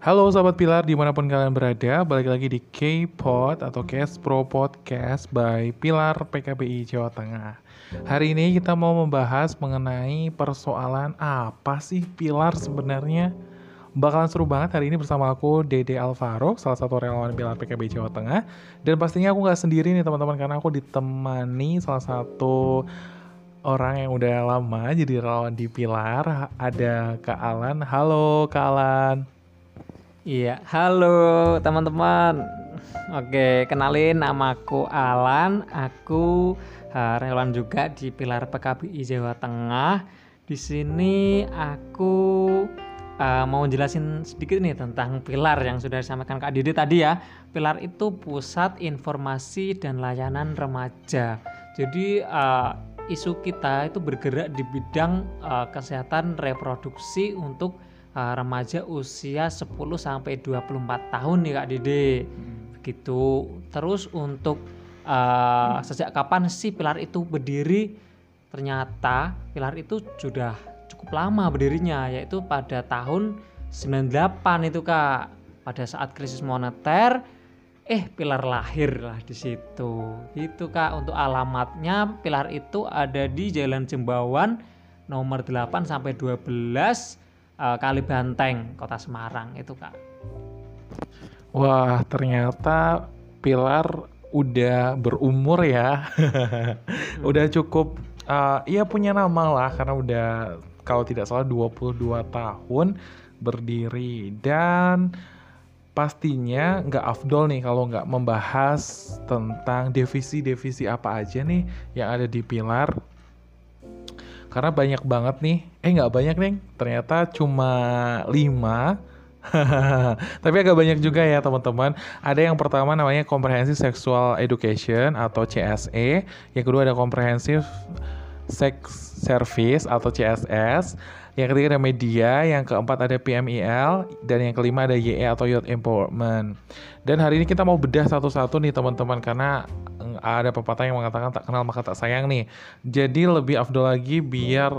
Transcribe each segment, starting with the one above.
Halo sahabat Pilar di mana pun kalian berada, balik lagi di K-Pod atau Cast Pro Podcast by Pilar PKBI Jawa Tengah. Hari ini kita mau membahas mengenai persoalan apa sih Pilar sebenarnya? Bakalan seru banget hari ini bersama aku Dede Alvaro, salah satu relawan Pilar PKB Jawa Tengah. Dan pastinya aku nggak sendiri nih teman-teman karena aku ditemani salah satu orang yang udah lama jadi relawan di Pilar. Ada Kak Alan. Halo Kak Alan. Iya, halo teman-teman. Oke, kenalin namaku Alan. Aku uh, relawan juga di Pilar PKBI Jawa Tengah. Di sini aku uh, mau jelasin sedikit nih tentang Pilar yang sudah disampaikan Kak Didi tadi ya. Pilar itu pusat informasi dan layanan remaja. Jadi uh, isu kita itu bergerak di bidang uh, kesehatan reproduksi untuk uh, remaja usia 10 sampai 24 tahun nih Kak Dede. Hmm. Begitu. Terus untuk uh, sejak kapan sih pilar itu berdiri? Ternyata pilar itu sudah cukup lama berdirinya yaitu pada tahun 98 itu Kak. Pada saat krisis moneter eh pilar lahir lah di situ. Itu Kak untuk alamatnya pilar itu ada di Jalan Jembawan nomor 8 sampai 12 uh, Kali Banteng, Kota Semarang itu kak. Wah ternyata Pilar udah berumur ya, hmm. udah cukup, uh, iya punya nama lah karena udah kalau tidak salah 22 tahun berdiri dan pastinya nggak afdol nih kalau nggak membahas tentang divisi-divisi apa aja nih yang ada di Pilar karena banyak banget nih. Eh nggak banyak nih ternyata cuma lima. Tapi agak banyak juga ya teman-teman. Ada yang pertama namanya Comprehensive Sexual Education atau CSE yang kedua ada Comprehensive Sex Service atau CSS yang ketiga ada media, yang keempat ada PMIL, dan yang kelima ada YE atau Youth Empowerment. Dan hari ini kita mau bedah satu-satu nih teman-teman. Karena ada pepatah yang mengatakan tak kenal maka tak sayang nih. Jadi lebih afdol lagi biar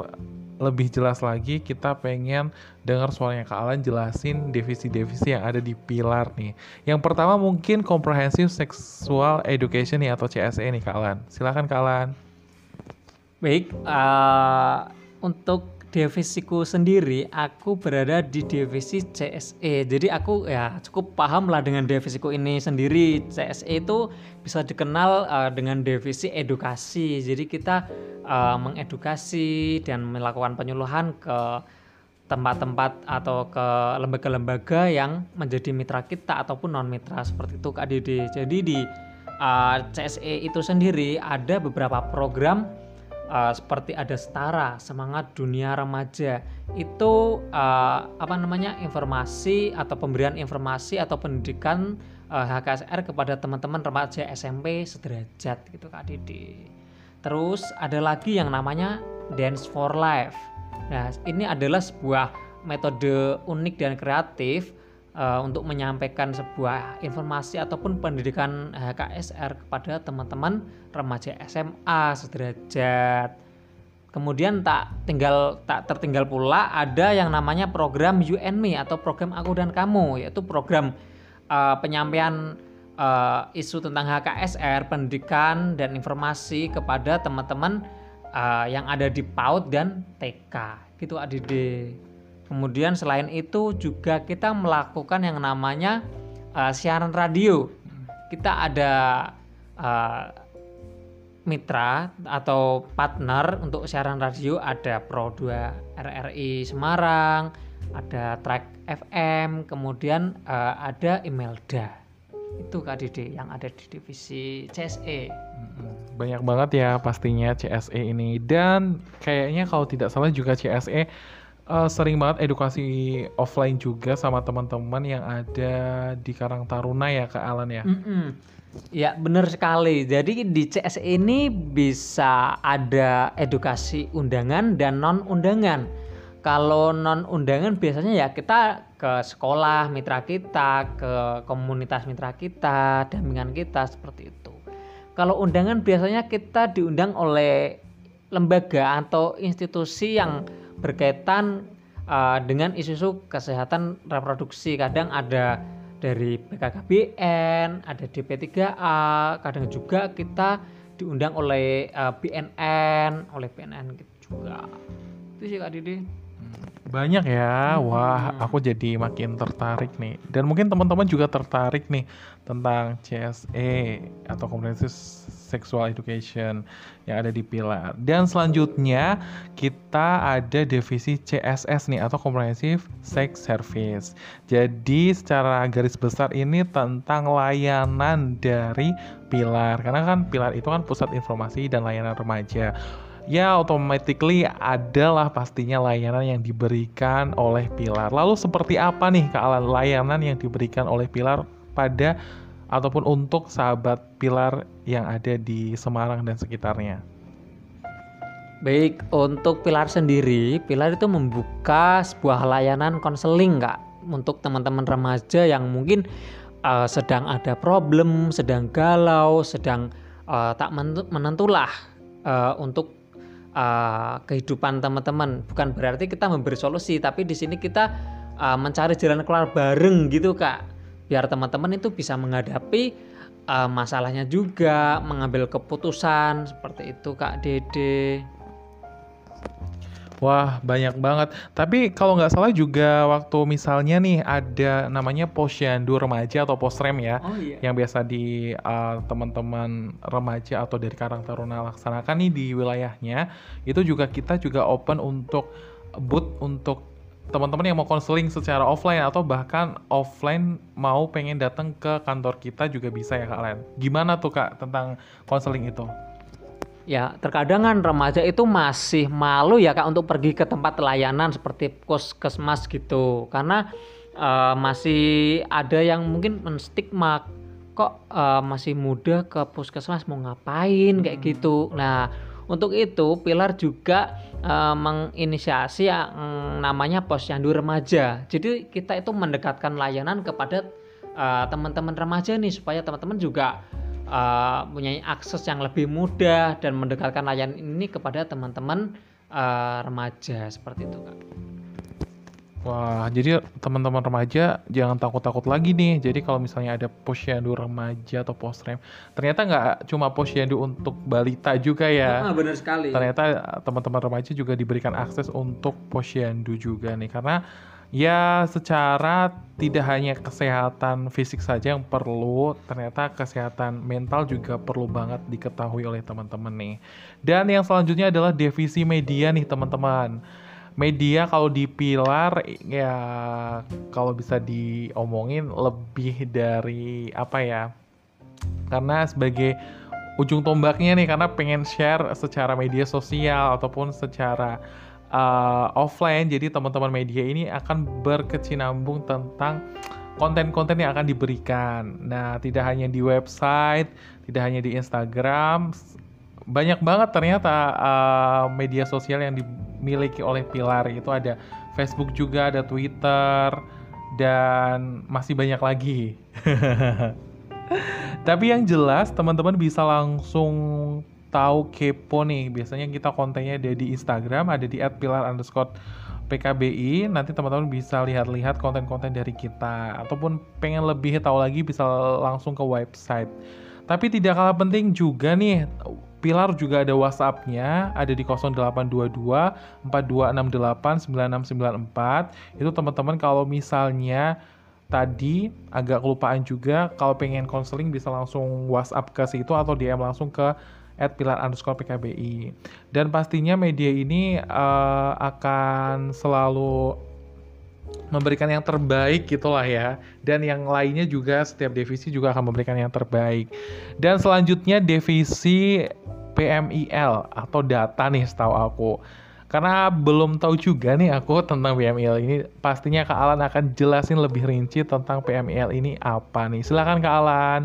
lebih jelas lagi kita pengen dengar suaranya Kak Alan jelasin divisi-divisi yang ada di pilar nih. Yang pertama mungkin Comprehensive Sexual Education nih atau CSE nih Kak Alan. Silakan Kak Alan. Baik, uh, untuk divisiku sendiri aku berada di divisi CSE jadi aku ya cukup paham lah dengan divisiku ini sendiri. CSE itu bisa dikenal uh, dengan divisi edukasi. Jadi kita uh, mengedukasi dan melakukan penyuluhan ke tempat-tempat atau ke lembaga-lembaga yang menjadi mitra kita ataupun non mitra seperti itu Kak Didi. Jadi di uh, CSE itu sendiri ada beberapa program uh, seperti ada setara semangat dunia remaja itu uh, apa namanya informasi atau pemberian informasi atau pendidikan uh, eh, HKSR kepada teman-teman remaja SMP sederajat gitu Kak Didi. Terus ada lagi yang namanya Dance for Life. Nah, ini adalah sebuah metode unik dan kreatif uh, untuk menyampaikan sebuah informasi ataupun pendidikan HKSR kepada teman-teman remaja SMA sederajat. Kemudian tak tinggal tak tertinggal pula ada yang namanya program UNME atau program Aku dan Kamu yaitu program uh, penyampaian uh, isu tentang HKSR, pendidikan dan informasi kepada teman-teman uh, yang ada di PAUD dan TK. Gitu ADD. Kemudian selain itu juga kita melakukan yang namanya uh, siaran radio. Kita ada uh, mitra atau partner untuk siaran radio ada Pro 2 RRI Semarang, ada Track FM, kemudian uh, ada Imelda. Itu Kak Dede yang ada di divisi CSE. Banyak banget ya pastinya CSE ini dan kayaknya kalau tidak salah juga CSE uh, sering banget edukasi offline juga sama teman-teman yang ada di Karang Taruna ya Kak Alan ya. Mm -mm. Ya benar sekali. Jadi di CS ini bisa ada edukasi undangan dan non undangan. Kalau non undangan biasanya ya kita ke sekolah mitra kita, ke komunitas mitra kita, dampingan kita seperti itu. Kalau undangan biasanya kita diundang oleh lembaga atau institusi yang berkaitan uh, dengan isu-isu kesehatan reproduksi. Kadang ada dari BKKBN, ada DP3A, kadang juga kita diundang oleh uh, BNN, oleh BNN gitu juga. Itu sih Kak Didi. Banyak ya, wah aku jadi makin tertarik nih. Dan mungkin teman-teman juga tertarik nih tentang CSE atau Comprehensive Sexual Education yang ada di Pilar. Dan selanjutnya kita ada divisi CSS nih atau Comprehensive Sex Service. Jadi secara garis besar ini tentang layanan dari Pilar. Karena kan Pilar itu kan pusat informasi dan layanan remaja ya automatically adalah pastinya layanan yang diberikan oleh Pilar. Lalu seperti apa nih kealan layanan yang diberikan oleh Pilar pada ataupun untuk sahabat Pilar yang ada di Semarang dan sekitarnya? Baik, untuk Pilar sendiri, Pilar itu membuka sebuah layanan konseling, Kak, untuk teman-teman remaja yang mungkin uh, sedang ada problem, sedang galau, sedang uh, tak menentulah uh, untuk uh, kehidupan teman-teman. Bukan berarti kita memberi solusi, tapi di sini kita uh, mencari jalan keluar bareng gitu, Kak. Biar teman-teman itu bisa menghadapi uh, masalahnya juga, mengambil keputusan seperti itu, Kak Dede. Wah, banyak banget. Tapi kalau nggak salah juga waktu misalnya nih ada namanya posyandu remaja atau posrem ya, oh, iya. yang biasa di uh, teman-teman remaja atau dari Karang Taruna laksanakan nih di wilayahnya, itu juga kita juga open untuk booth untuk teman-teman yang mau konseling secara offline atau bahkan offline mau pengen datang ke kantor kita juga bisa ya kalian. Gimana tuh Kak tentang konseling itu? ya terkadang kan remaja itu masih malu ya kak untuk pergi ke tempat layanan seperti puskesmas gitu karena uh, masih ada yang mungkin menstigma kok uh, masih muda ke puskesmas mau ngapain kayak hmm. gitu nah untuk itu Pilar juga uh, menginisiasi yang namanya posyandu remaja jadi kita itu mendekatkan layanan kepada teman-teman uh, remaja nih supaya teman-teman juga uh, punya akses yang lebih mudah dan mendekatkan layanan ini kepada teman-teman uh, remaja seperti itu kak. Wah, jadi teman-teman remaja jangan takut-takut lagi nih. Jadi kalau misalnya ada posyandu remaja atau posrem, ternyata nggak cuma posyandu untuk balita juga ya. Ah, benar sekali. Ternyata teman-teman remaja juga diberikan akses untuk posyandu juga nih, karena ya secara tidak hanya kesehatan fisik saja yang perlu, ternyata kesehatan mental juga perlu banget diketahui oleh teman-teman nih. Dan yang selanjutnya adalah divisi media nih teman-teman. Media kalau di pilar ya kalau bisa diomongin lebih dari apa ya? Karena sebagai ujung tombaknya nih karena pengen share secara media sosial ataupun secara uh, offline jadi teman-teman media ini akan berkecinambung tentang konten-konten yang akan diberikan. Nah, tidak hanya di website, tidak hanya di Instagram, banyak banget ternyata uh, media sosial yang dimiliki oleh Pilar itu ada Facebook juga, ada Twitter dan masih banyak lagi. Tapi yang jelas teman-teman bisa langsung tahu kepo nih, biasanya kita kontennya ada di Instagram, ada di @pilar underscore PKBI. Nanti teman-teman bisa lihat-lihat konten-konten dari kita, ataupun pengen lebih tahu lagi bisa langsung ke website. Tapi tidak kalah penting juga nih, Pilar juga ada WhatsApp-nya, ada di 0822 4268 9694. Itu teman-teman kalau misalnya tadi agak kelupaan juga, kalau pengen konseling bisa langsung WhatsApp ke situ atau DM langsung ke at pilar underscore PKBI. Dan pastinya media ini uh, akan selalu memberikan yang terbaik gitulah ya. Dan yang lainnya juga setiap divisi juga akan memberikan yang terbaik. Dan selanjutnya divisi PMIL atau data nih setahu aku. Karena belum tahu juga nih aku tentang PMIL ini. Pastinya Kak Alan akan jelasin lebih rinci tentang PMIL ini apa nih. Silakan Kak Alan.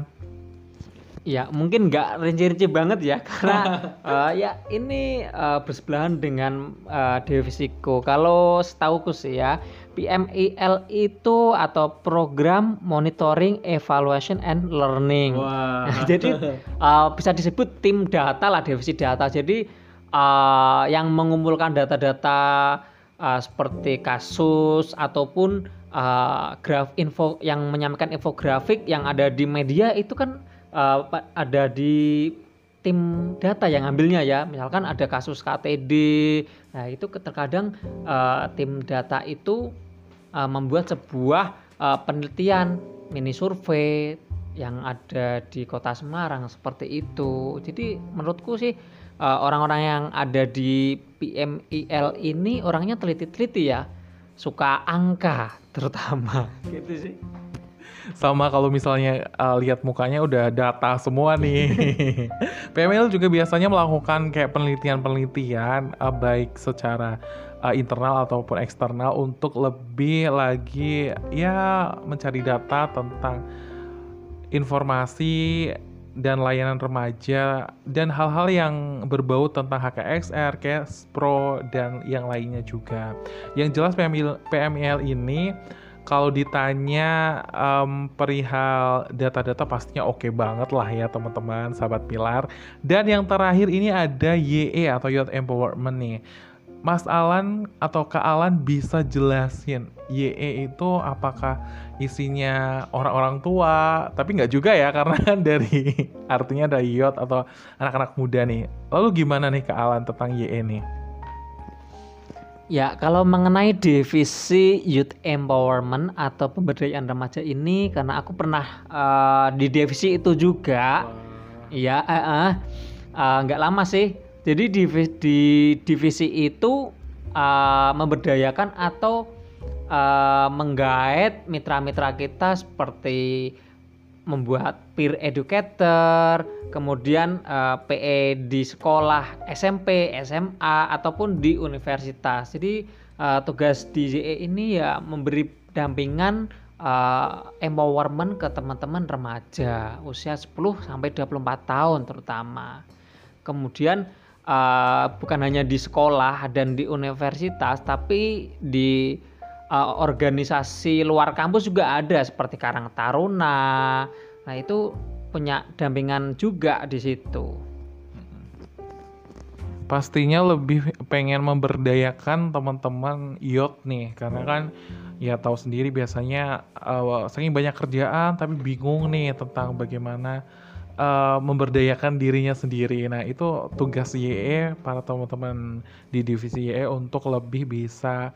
Ya mungkin nggak rinci-rinci banget ya karena uh, ya ini uh, bersebelahan dengan uh, divisiku. Kalau setahuku sih ya PMIL itu atau Program Monitoring Evaluation and Learning. Wow. Jadi uh, bisa disebut tim data lah divisi data. Jadi uh, yang mengumpulkan data-data uh, seperti kasus ataupun uh, graf info yang menyampaikan infografik yang ada di media itu kan uh, ada di tim data yang ambilnya ya. Misalkan ada kasus KTD nah itu terkadang uh, tim data itu uh, membuat sebuah uh, penelitian mini survei yang ada di kota Semarang seperti itu. Jadi menurutku sih orang-orang uh, yang ada di PMIL ini orangnya teliti-teliti ya. Suka angka terutama. Gitu sih sama kalau misalnya uh, lihat mukanya udah data semua nih. PML juga biasanya melakukan kayak penelitian-penelitian uh, baik secara uh, internal ataupun eksternal untuk lebih lagi ya mencari data tentang informasi dan layanan remaja dan hal-hal yang berbau tentang HKXR, Cash Pro dan yang lainnya juga. Yang jelas PML, PML ini kalau ditanya um, perihal data-data pastinya oke okay banget lah ya teman-teman sahabat pilar. Dan yang terakhir ini ada YE atau Youth Empowerment nih. Mas Alan atau Kak Alan bisa jelasin YE itu apakah isinya orang-orang tua? Tapi nggak juga ya karena kan dari artinya ada youth atau anak-anak muda nih. Lalu gimana nih Kak Alan tentang YE nih Ya, kalau mengenai divisi youth empowerment atau pemberdayaan remaja ini, karena aku pernah uh, di divisi itu juga, iya, uh, uh, uh, nggak lama sih. Jadi di, di divisi itu uh, memberdayakan atau uh, menggait mitra-mitra kita seperti membuat peer educator, kemudian uh, eh, PE di sekolah SMP, SMA ataupun di universitas. Jadi uh, tugas DJE ini ya memberi dampingan uh, empowerment ke teman-teman remaja usia 10 sampai 24 tahun terutama. Kemudian uh, bukan hanya di sekolah dan di universitas tapi di uh, organisasi luar kampus juga ada seperti Karang Taruna. Nah, itu punya dampingan juga di situ. Pastinya lebih pengen memberdayakan teman-teman IOT nih karena kan ya tahu sendiri biasanya uh, saking banyak kerjaan tapi bingung nih tentang bagaimana uh, memberdayakan dirinya sendiri. Nah, itu tugas YE para teman-teman di divisi YE untuk lebih bisa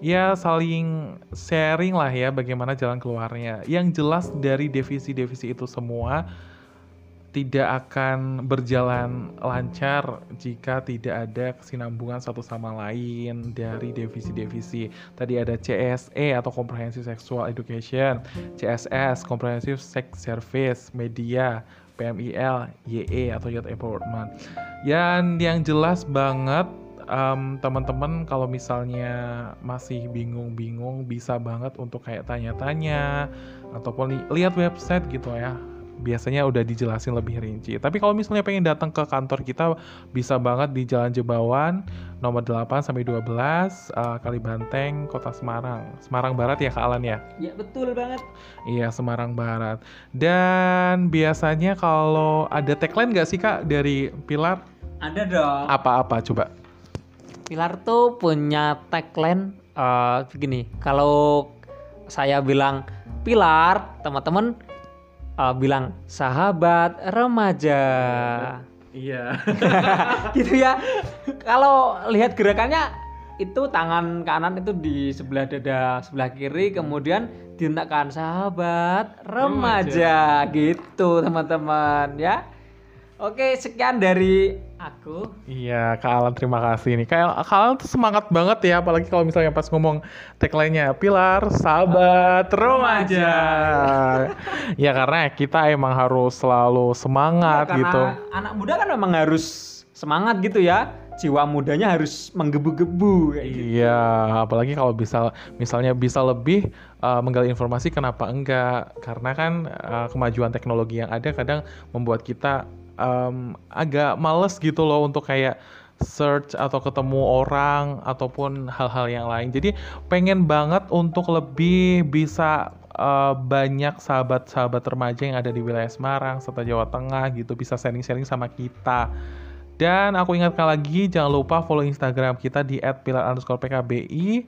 ya saling sharing lah ya bagaimana jalan keluarnya. Yang jelas dari divisi-divisi itu semua tidak akan berjalan lancar jika tidak ada kesinambungan satu sama lain dari divisi-divisi. Tadi ada CSE atau Comprehensive Sexual Education, CSS Comprehensive Sex Service, Media, PMIL, YE atau Youth Empowerment. Dan yang jelas banget um, teman-teman kalau misalnya masih bingung-bingung bisa banget untuk kayak tanya-tanya ataupun li lihat website gitu ya biasanya udah dijelasin lebih rinci. Tapi kalau misalnya pengen datang ke kantor kita bisa banget di Jalan Jebawan nomor 8 sampai 12 uh, Kalibanteng, Kota Semarang. Semarang Barat ya Kak Alan ya? Iya, betul banget. Iya, Semarang Barat. Dan biasanya kalau ada tagline nggak sih Kak dari Pilar? Ada dong. Apa-apa coba? Pilar tuh punya tagline uh, begini. Kalau saya bilang Pilar, teman-teman uh, bilang sahabat remaja. Iya. gitu ya. Kalau lihat gerakannya itu tangan kanan itu di sebelah dada sebelah kiri kemudian dihentakkan sahabat remaja, remaja. gitu teman-teman ya. Oke, sekian dari aku. Iya, Kak Alan terima kasih nih. Kak, Kak Alan tuh semangat banget ya, apalagi kalau misalnya pas ngomong tagline-nya Pilar, sahabat, remaja. ya karena kita emang harus selalu semangat ya, gitu. Anak muda kan memang harus semangat gitu ya. Jiwa mudanya harus menggebu-gebu gitu. Iya, apalagi kalau bisa misalnya bisa lebih uh, menggali informasi kenapa enggak? Karena kan uh, kemajuan teknologi yang ada kadang membuat kita um, agak males gitu loh untuk kayak search atau ketemu orang ataupun hal-hal yang lain. Jadi pengen banget untuk lebih bisa uh, banyak sahabat-sahabat remaja yang ada di wilayah Semarang serta Jawa Tengah gitu bisa sharing-sharing sama kita Dan aku ingatkan lagi, jangan lupa follow Instagram kita di @pilar_pkbi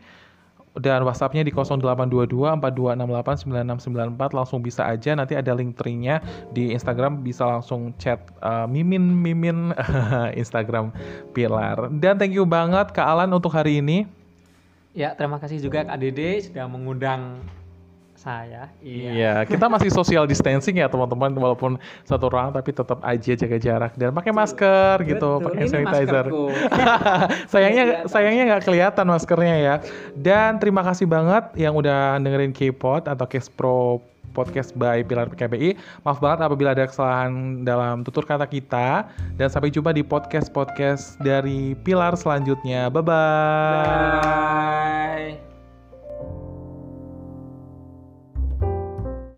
dan WhatsAppnya di 0822 4268 9694 langsung bisa aja nanti ada link tree-nya di Instagram bisa langsung chat uh, mimin mimin Instagram Pilar. Dan thank you banget Kak Alan untuk hari ini. Ya, terima kasih juga Kak Dede sudah mengundang saya. Iya, kita masih social distancing ya teman-teman walaupun satu ruangan tapi tetap aja jaga jarak dan pakai masker gitu, pakai sanitizer. sayangnya Kelihatan. sayangnya nggak kelihatan maskernya ya. Dan terima kasih banget yang udah dengerin K-Pod atau Case Pro podcast by Pilar PKBI. Maaf banget apabila ada kesalahan dalam tutur kata kita dan sampai jumpa di podcast-podcast dari Pilar selanjutnya. Bye bye. Bye.